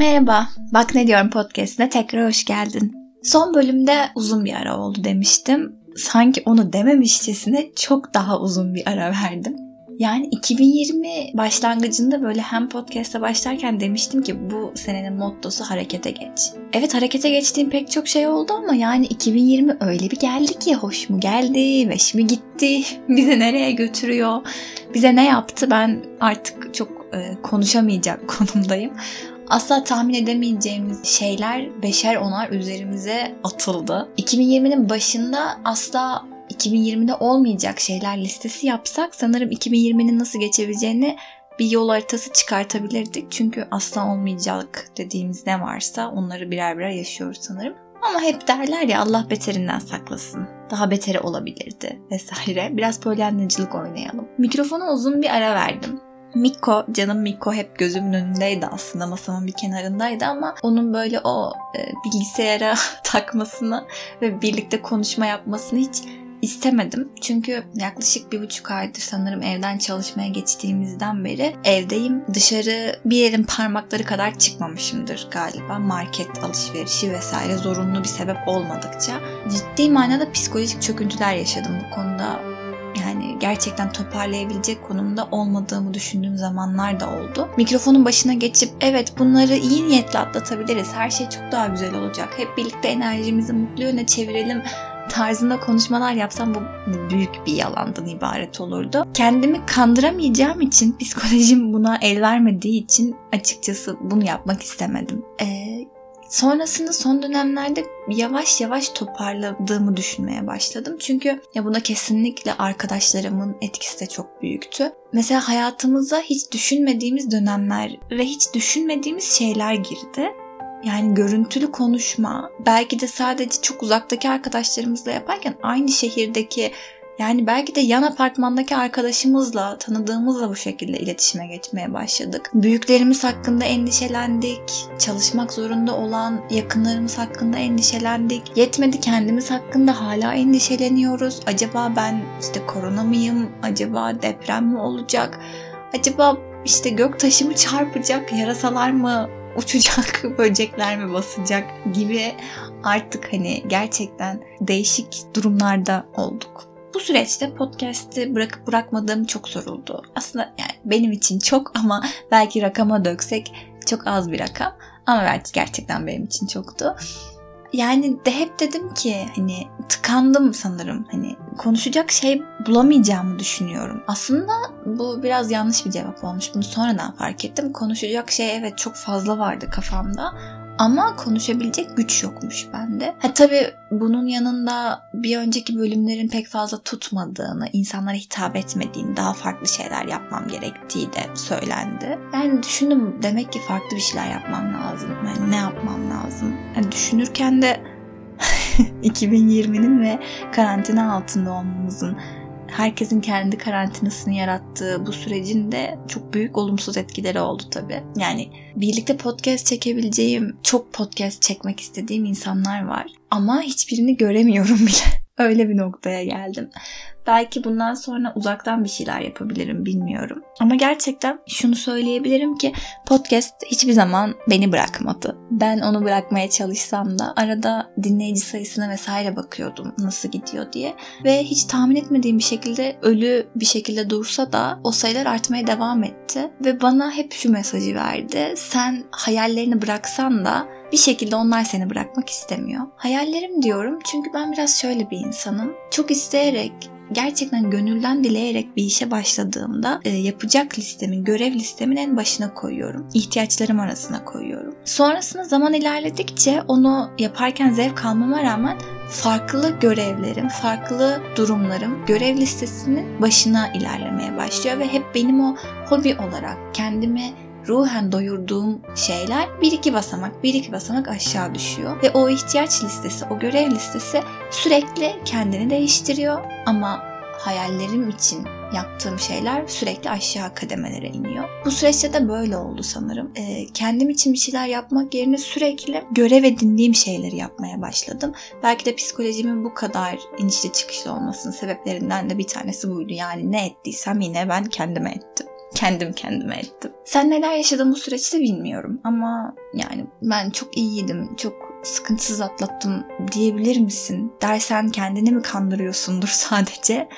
Merhaba, Bak Ne Diyorum podcastine tekrar hoş geldin. Son bölümde uzun bir ara oldu demiştim. Sanki onu dememişçesine çok daha uzun bir ara verdim. Yani 2020 başlangıcında böyle hem podcast'a başlarken demiştim ki bu senenin mottosu harekete geç. Evet harekete geçtiğim pek çok şey oldu ama yani 2020 öyle bir geldi ki hoş mu geldi, beş mi gitti, bizi nereye götürüyor, bize ne yaptı ben artık çok e, konuşamayacak konumdayım asla tahmin edemeyeceğimiz şeyler beşer onar üzerimize atıldı. 2020'nin başında asla 2020'de olmayacak şeyler listesi yapsak sanırım 2020'nin nasıl geçebileceğini bir yol haritası çıkartabilirdik. Çünkü asla olmayacak dediğimiz ne varsa onları birer birer yaşıyoruz sanırım. Ama hep derler ya Allah beterinden saklasın. Daha beteri olabilirdi vesaire. Biraz polyanlacılık oynayalım. Mikrofona uzun bir ara verdim. Miko, canım Miko hep gözümün önündeydi aslında masamın bir kenarındaydı ama onun böyle o e, bilgisayara takmasını ve birlikte konuşma yapmasını hiç istemedim. Çünkü yaklaşık bir buçuk aydır sanırım evden çalışmaya geçtiğimizden beri evdeyim. Dışarı bir yerin parmakları kadar çıkmamışımdır galiba. Market alışverişi vesaire zorunlu bir sebep olmadıkça. Ciddi manada psikolojik çöküntüler yaşadım bu konuda gerçekten toparlayabilecek konumda olmadığımı düşündüğüm zamanlar da oldu. Mikrofonun başına geçip evet bunları iyi niyetle atlatabiliriz. Her şey çok daha güzel olacak. Hep birlikte enerjimizi mutlu yöne çevirelim tarzında konuşmalar yapsam bu büyük bir yalandan ibaret olurdu. Kendimi kandıramayacağım için psikolojim buna el vermediği için açıkçası bunu yapmak istemedim. Ee, Sonrasında son dönemlerde yavaş yavaş toparladığımı düşünmeye başladım. Çünkü ya buna kesinlikle arkadaşlarımın etkisi de çok büyüktü. Mesela hayatımıza hiç düşünmediğimiz dönemler ve hiç düşünmediğimiz şeyler girdi. Yani görüntülü konuşma, belki de sadece çok uzaktaki arkadaşlarımızla yaparken aynı şehirdeki yani belki de yan apartmandaki arkadaşımızla, tanıdığımızla bu şekilde iletişime geçmeye başladık. Büyüklerimiz hakkında endişelendik. Çalışmak zorunda olan yakınlarımız hakkında endişelendik. Yetmedi kendimiz hakkında hala endişeleniyoruz. Acaba ben işte korona mıyım? Acaba deprem mi olacak? Acaba işte gök taşı mı çarpacak? Yarasalar mı uçacak, böcekler mi basacak gibi artık hani gerçekten değişik durumlarda olduk. Bu süreçte podcast'i bırakıp bırakmadığım çok soruldu. Aslında yani benim için çok ama belki rakama döksek çok az bir rakam. Ama belki gerçekten benim için çoktu. Yani de hep dedim ki hani tıkandım sanırım. Hani konuşacak şey bulamayacağımı düşünüyorum. Aslında bu biraz yanlış bir cevap olmuş. Bunu sonradan fark ettim. Konuşacak şey evet çok fazla vardı kafamda. Ama konuşabilecek güç yokmuş bende. Ha tabii bunun yanında bir önceki bölümlerin pek fazla tutmadığını, insanlara hitap etmediğini, daha farklı şeyler yapmam gerektiği de söylendi. Yani düşündüm demek ki farklı bir şeyler yapmam lazım. Yani ne yapmam lazım? Yani düşünürken de 2020'nin ve karantina altında olmamızın herkesin kendi karantinasını yarattığı bu sürecin de çok büyük olumsuz etkileri oldu tabii. Yani birlikte podcast çekebileceğim, çok podcast çekmek istediğim insanlar var. Ama hiçbirini göremiyorum bile. Öyle bir noktaya geldim. Belki bundan sonra uzaktan bir şeyler yapabilirim bilmiyorum. Ama gerçekten şunu söyleyebilirim ki podcast hiçbir zaman beni bırakmadı. Ben onu bırakmaya çalışsam da arada dinleyici sayısına vesaire bakıyordum nasıl gidiyor diye. Ve hiç tahmin etmediğim bir şekilde ölü bir şekilde dursa da o sayılar artmaya devam etti. Ve bana hep şu mesajı verdi. Sen hayallerini bıraksan da bir şekilde onlar seni bırakmak istemiyor. Hayallerim diyorum çünkü ben biraz şöyle bir insanım. Çok isteyerek gerçekten gönülden dileyerek bir işe başladığımda e, yapacak listemin, görev listemin en başına koyuyorum. İhtiyaçlarım arasına koyuyorum. Sonrasında zaman ilerledikçe onu yaparken zevk almama rağmen farklı görevlerim, farklı durumlarım görev listesinin başına ilerlemeye başlıyor ve hep benim o hobi olarak kendimi ruhen doyurduğum şeyler bir iki basamak, bir iki basamak aşağı düşüyor. Ve o ihtiyaç listesi, o görev listesi sürekli kendini değiştiriyor ama hayallerim için yaptığım şeyler sürekli aşağı kademelere iniyor. Bu süreçte de böyle oldu sanırım. E, kendim için bir şeyler yapmak yerine sürekli görev edindiğim şeyleri yapmaya başladım. Belki de psikolojimin bu kadar inişli çıkışlı olmasının sebeplerinden de bir tanesi buydu. Yani ne ettiysem yine ben kendime ettim. Kendim kendime ettim. Sen neler yaşadın bu süreçte bilmiyorum ama yani ben çok iyiydim, çok sıkıntısız atlattım diyebilir misin? Dersen kendini mi kandırıyorsundur sadece?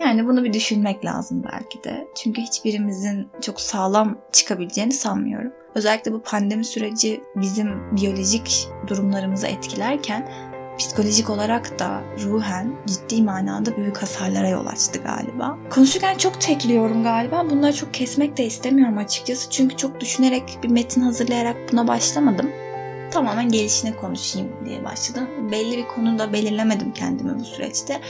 Yani bunu bir düşünmek lazım belki de. Çünkü hiçbirimizin çok sağlam çıkabileceğini sanmıyorum. Özellikle bu pandemi süreci bizim biyolojik durumlarımızı etkilerken psikolojik olarak da ruhen ciddi manada büyük hasarlara yol açtı galiba. Konuşurken çok tekliyorum galiba. Bunları çok kesmek de istemiyorum açıkçası. Çünkü çok düşünerek bir metin hazırlayarak buna başlamadım. Tamamen gelişine konuşayım diye başladım. Belli bir konuda belirlemedim kendimi bu süreçte.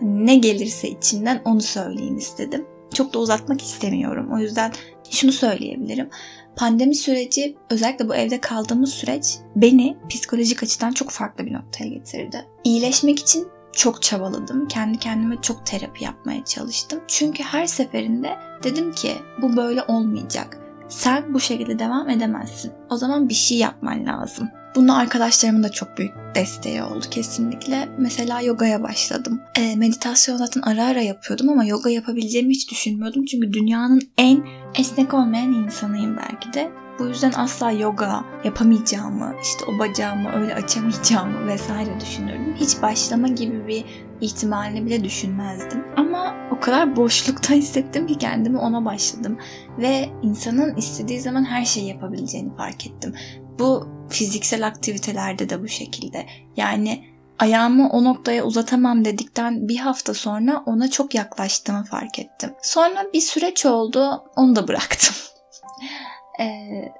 Ne gelirse içimden onu söyleyeyim istedim. Çok da uzatmak istemiyorum. O yüzden şunu söyleyebilirim. Pandemi süreci özellikle bu evde kaldığımız süreç beni psikolojik açıdan çok farklı bir noktaya getirdi. İyileşmek için çok çabaladım. Kendi kendime çok terapi yapmaya çalıştım. Çünkü her seferinde dedim ki bu böyle olmayacak. Sen bu şekilde devam edemezsin. O zaman bir şey yapman lazım. Bunda arkadaşlarımın da çok büyük desteği oldu kesinlikle. Mesela yogaya başladım. E, meditasyon zaten ara ara yapıyordum ama yoga yapabileceğimi hiç düşünmüyordum. Çünkü dünyanın en esnek olmayan insanıyım belki de. Bu yüzden asla yoga yapamayacağımı, işte o bacağımı öyle açamayacağımı vesaire düşünürdüm. Hiç başlama gibi bir ihtimalini bile düşünmezdim. Ama o kadar boşlukta hissettim ki kendimi ona başladım. Ve insanın istediği zaman her şeyi yapabileceğini fark ettim. Bu fiziksel aktivitelerde de bu şekilde. Yani ayağımı o noktaya uzatamam dedikten bir hafta sonra ona çok yaklaştığımı fark ettim. Sonra bir süreç oldu, onu da bıraktım. ee,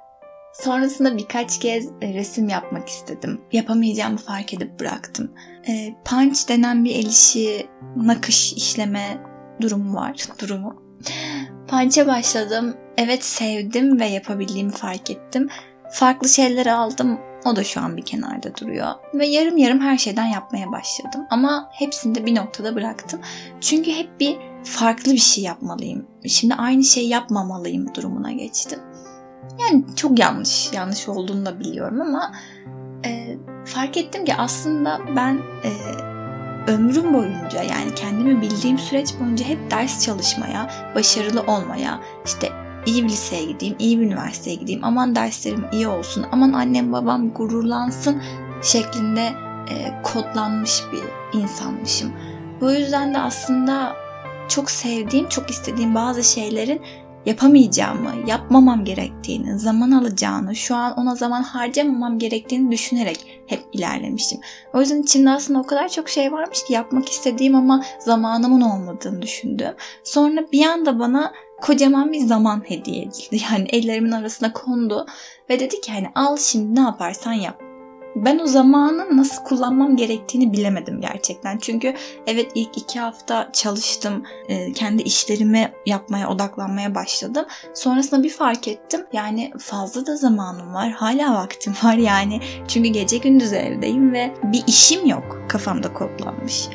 sonrasında birkaç kez e, resim yapmak istedim. Yapamayacağımı fark edip bıraktım. Ee, punch denen bir el işi, nakış işleme durumu var. Durumu. Punch'e başladım. Evet sevdim ve yapabildiğimi fark ettim. Farklı şeyler aldım. O da şu an bir kenarda duruyor. Ve yarım yarım her şeyden yapmaya başladım. Ama hepsini de bir noktada bıraktım. Çünkü hep bir farklı bir şey yapmalıyım. Şimdi aynı şeyi yapmamalıyım durumuna geçtim. Yani çok yanlış, yanlış olduğunu da biliyorum ama e, fark ettim ki aslında ben e, ömrüm boyunca yani kendimi bildiğim süreç boyunca hep ders çalışmaya, başarılı olmaya, işte iyi bir liseye gideyim, iyi bir üniversiteye gideyim, aman derslerim iyi olsun, aman annem babam gururlansın şeklinde e, kodlanmış bir insanmışım. Bu yüzden de aslında çok sevdiğim, çok istediğim bazı şeylerin yapamayacağımı, yapmamam gerektiğini, zaman alacağını, şu an ona zaman harcamamam gerektiğini düşünerek hep ilerlemiştim. O yüzden içimde aslında o kadar çok şey varmış ki yapmak istediğim ama zamanımın olmadığını düşündüm. Sonra bir anda bana kocaman bir zaman hediye edildi. Yani ellerimin arasına kondu ve dedi ki hani al şimdi ne yaparsan yap. Ben o zamanı nasıl kullanmam gerektiğini bilemedim gerçekten. Çünkü evet ilk iki hafta çalıştım. E, kendi işlerimi yapmaya, odaklanmaya başladım. Sonrasında bir fark ettim. Yani fazla da zamanım var. Hala vaktim var yani. Çünkü gece gündüz evdeyim ve bir işim yok kafamda kodlanmış.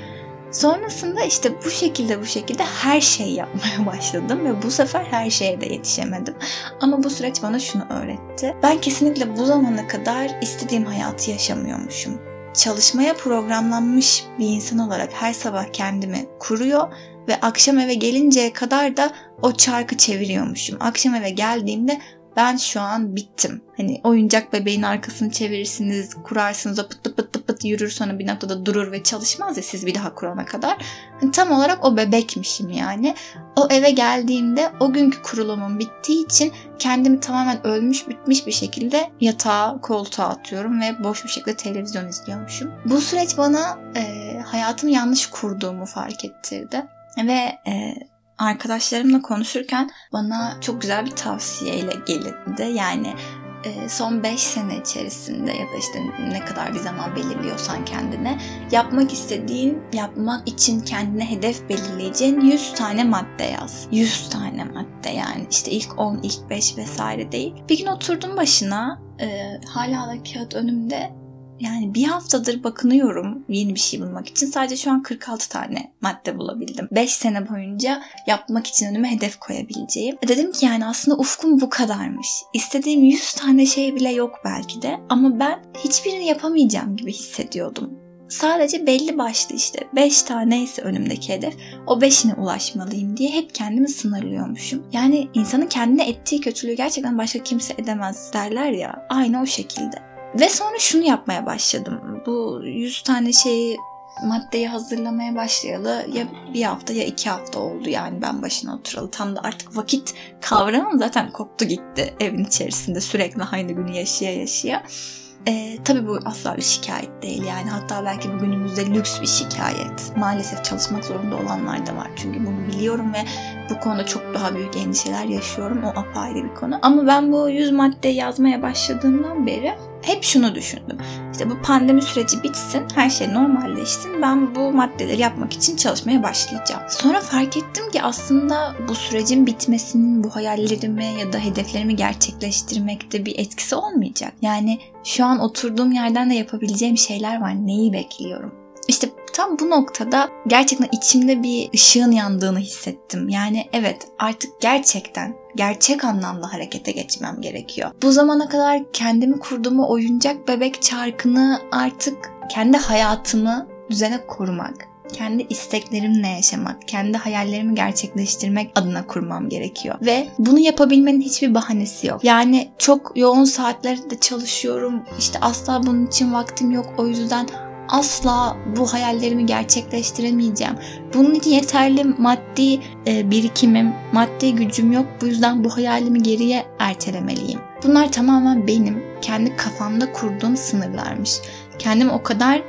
Sonrasında işte bu şekilde bu şekilde her şeyi yapmaya başladım ve bu sefer her şeye de yetişemedim. Ama bu süreç bana şunu öğretti. Ben kesinlikle bu zamana kadar istediğim hayatı yaşamıyormuşum. Çalışmaya programlanmış bir insan olarak her sabah kendimi kuruyor ve akşam eve gelinceye kadar da o çarkı çeviriyormuşum. Akşam eve geldiğimde ben şu an bittim. Hani oyuncak bebeğin arkasını çevirirsiniz, kurarsınız o pıt pıt pıt pıt, yürür sonra bir noktada durur ve çalışmaz ya siz bir daha kurana kadar. Hani tam olarak o bebekmişim yani. O eve geldiğimde o günkü kurulumum bittiği için kendimi tamamen ölmüş bitmiş bir şekilde yatağa, koltuğa atıyorum ve boş bir şekilde televizyon izliyormuşum. Bu süreç bana e, hayatımı yanlış kurduğumu fark ettirdi. Ve e, arkadaşlarımla konuşurken bana çok güzel bir tavsiyeyle gelindi. Yani e, son 5 sene içerisinde ya da işte ne kadar bir zaman belirliyorsan kendine yapmak istediğin, yapmak için kendine hedef belirleyeceğin 100 tane madde yaz. 100 tane madde yani işte ilk 10, ilk 5 vesaire değil. Bir gün oturdum başına e, hala da kağıt önümde yani bir haftadır bakınıyorum yeni bir şey bulmak için. Sadece şu an 46 tane madde bulabildim. 5 sene boyunca yapmak için önüme hedef koyabileceğim. E dedim ki yani aslında ufkum bu kadarmış. İstediğim 100 tane şey bile yok belki de. Ama ben hiçbirini yapamayacağım gibi hissediyordum. sadece belli başlı işte 5 taneyse önümdeki hedef o 5'ine ulaşmalıyım diye hep kendimi sınırlıyormuşum. Yani insanın kendine ettiği kötülüğü gerçekten başka kimse edemez derler ya aynı o şekilde. Ve sonra şunu yapmaya başladım. Bu 100 tane şeyi maddeyi hazırlamaya başlayalı ya bir hafta ya iki hafta oldu yani ben başına oturalı. Tam da artık vakit kavramım zaten koptu gitti evin içerisinde sürekli aynı günü yaşaya yaşaya. E, tabii bu asla bir şikayet değil yani hatta belki bugünümüzde lüks bir şikayet. Maalesef çalışmak zorunda olanlar da var çünkü bunu biliyorum ve bu konuda çok daha büyük endişeler yaşıyorum. O apayrı bir konu. Ama ben bu 100 madde yazmaya başladığımdan beri hep şunu düşündüm. İşte bu pandemi süreci bitsin, her şey normalleşsin. Ben bu maddeleri yapmak için çalışmaya başlayacağım. Sonra fark ettim ki aslında bu sürecin bitmesinin bu hayallerimi ya da hedeflerimi gerçekleştirmekte bir etkisi olmayacak. Yani şu an oturduğum yerden de yapabileceğim şeyler var. Neyi bekliyorum? İşte tam bu noktada gerçekten içimde bir ışığın yandığını hissettim. Yani evet artık gerçekten gerçek anlamda harekete geçmem gerekiyor. Bu zamana kadar kendimi kurduğumu oyuncak bebek çarkını artık kendi hayatımı düzene korumak, kendi isteklerimle yaşamak, kendi hayallerimi gerçekleştirmek adına kurmam gerekiyor. Ve bunu yapabilmenin hiçbir bahanesi yok. Yani çok yoğun saatlerde çalışıyorum. İşte asla bunun için vaktim yok. O yüzden asla bu hayallerimi gerçekleştiremeyeceğim. Bunun için yeterli maddi e, birikimim, maddi gücüm yok. Bu yüzden bu hayalimi geriye ertelemeliyim. Bunlar tamamen benim kendi kafamda kurduğum sınırlarmış. Kendim o kadar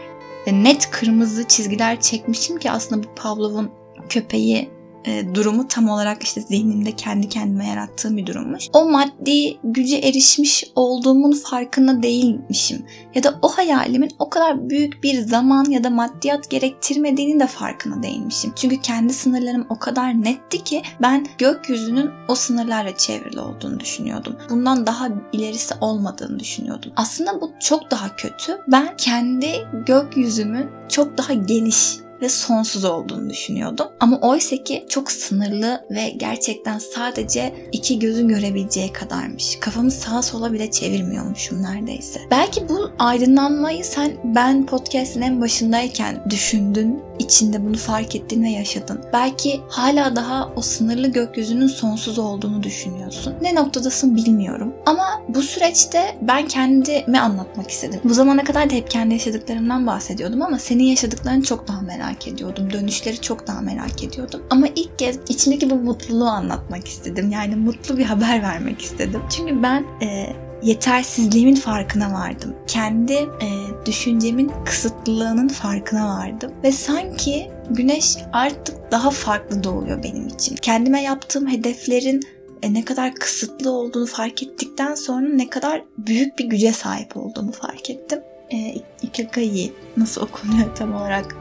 e, net kırmızı çizgiler çekmişim ki aslında bu Pavlov'un köpeği e, durumu tam olarak işte zihnimde kendi kendime yarattığım bir durummuş. O maddi güce erişmiş olduğumun farkında değilmişim. Ya da o hayalimin o kadar büyük bir zaman ya da maddiyat gerektirmediğinin de farkında değilmişim. Çünkü kendi sınırlarım o kadar netti ki ben gökyüzünün o sınırlarla çevrili olduğunu düşünüyordum. Bundan daha ilerisi olmadığını düşünüyordum. Aslında bu çok daha kötü. Ben kendi gökyüzümün çok daha geniş ve sonsuz olduğunu düşünüyordum. Ama oysa ki çok sınırlı ve gerçekten sadece iki gözün görebileceği kadarmış. Kafamı sağa sola bile çevirmiyormuşum neredeyse. Belki bu aydınlanmayı sen ben podcast'in en başındayken düşündün, içinde bunu fark ettin ve yaşadın. Belki hala daha o sınırlı gökyüzünün sonsuz olduğunu düşünüyorsun. Ne noktadasın bilmiyorum. Ama bu süreçte ben kendimi anlatmak istedim. Bu zamana kadar da hep kendi yaşadıklarımdan bahsediyordum ama senin yaşadıklarını çok daha merak merak ediyordum. Dönüşleri çok daha merak ediyordum. Ama ilk kez içindeki bu mutluluğu anlatmak istedim. Yani mutlu bir haber vermek istedim. Çünkü ben e, yetersizliğimin farkına vardım. Kendi e, düşüncemin kısıtlılığının farkına vardım. Ve sanki güneş artık daha farklı doğuyor benim için. Kendime yaptığım hedeflerin e, ne kadar kısıtlı olduğunu fark ettikten sonra ne kadar büyük bir güce sahip olduğumu fark ettim. E, Ikigai nasıl okunuyor tam olarak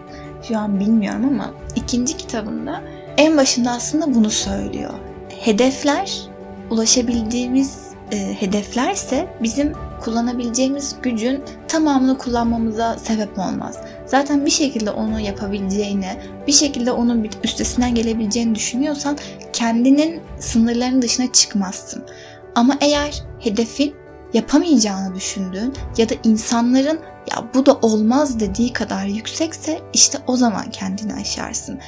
şu an bilmiyorum ama ikinci kitabında en başında aslında bunu söylüyor. Hedefler ulaşabildiğimiz e, hedeflerse bizim kullanabileceğimiz gücün tamamını kullanmamıza sebep olmaz. Zaten bir şekilde onu yapabileceğini, bir şekilde onun üstesinden gelebileceğini düşünüyorsan kendinin sınırlarının dışına çıkmazsın. Ama eğer hedefin yapamayacağını düşündüğün ya da insanların ya bu da olmaz dediği kadar yüksekse işte o zaman kendini aşarsın.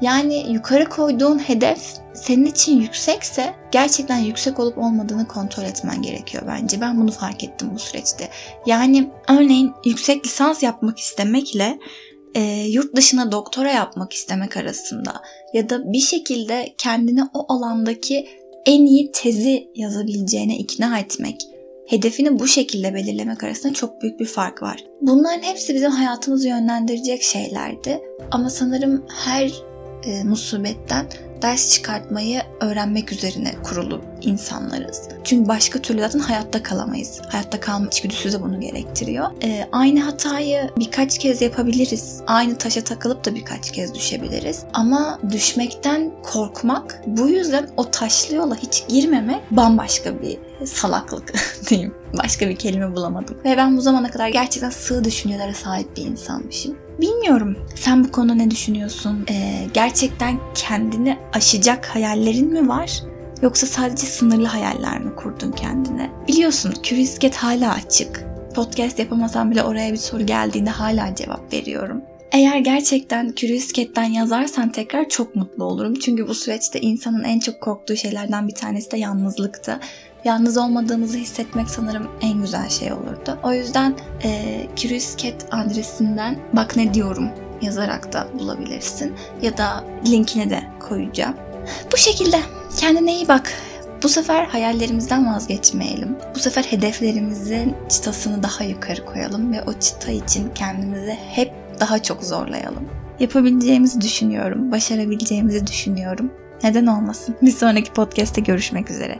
Yani yukarı koyduğun hedef senin için yüksekse gerçekten yüksek olup olmadığını kontrol etmen gerekiyor bence. Ben bunu fark ettim bu süreçte. Yani örneğin yüksek lisans yapmak istemekle e, yurt dışına doktora yapmak istemek arasında ya da bir şekilde kendini o alandaki en iyi tezi yazabileceğine ikna etmek hedefini bu şekilde belirlemek arasında çok büyük bir fark var. Bunların hepsi bizim hayatımızı yönlendirecek şeylerdi. Ama sanırım her e, musibetten ders çıkartmayı öğrenmek üzerine kurulu insanlarız. Çünkü başka türlü zaten hayatta kalamayız. Hayatta kalma içgüdüsü de bunu gerektiriyor. Ee, aynı hatayı birkaç kez yapabiliriz. Aynı taşa takılıp da birkaç kez düşebiliriz. Ama düşmekten korkmak, bu yüzden o taşlı yola hiç girmemek bambaşka bir salaklık diyeyim. Başka bir kelime bulamadım. Ve ben bu zamana kadar gerçekten sığ düşüncelere sahip bir insanmışım. Bilmiyorum. Sen bu konuda ne düşünüyorsun? Ee, gerçekten kendini aşacak hayallerin mi var? Yoksa sadece sınırlı hayaller mi kurdun kendine? Biliyorsun Curious hala açık. podcast yapamasam bile oraya bir soru geldiğinde hala cevap veriyorum. Eğer gerçekten Curious yazarsan tekrar çok mutlu olurum. Çünkü bu süreçte insanın en çok korktuğu şeylerden bir tanesi de yalnızlıktı. Yalnız olmadığımızı hissetmek sanırım en güzel şey olurdu. O yüzden e, Curious Cat adresinden bak ne diyorum yazarak da bulabilirsin. Ya da linkini de koyacağım. Bu şekilde kendine iyi bak. Bu sefer hayallerimizden vazgeçmeyelim. Bu sefer hedeflerimizin çıtasını daha yukarı koyalım ve o çıta için kendimizi hep daha çok zorlayalım. Yapabileceğimizi düşünüyorum, başarabileceğimizi düşünüyorum. Neden olmasın? Bir sonraki podcast'te görüşmek üzere.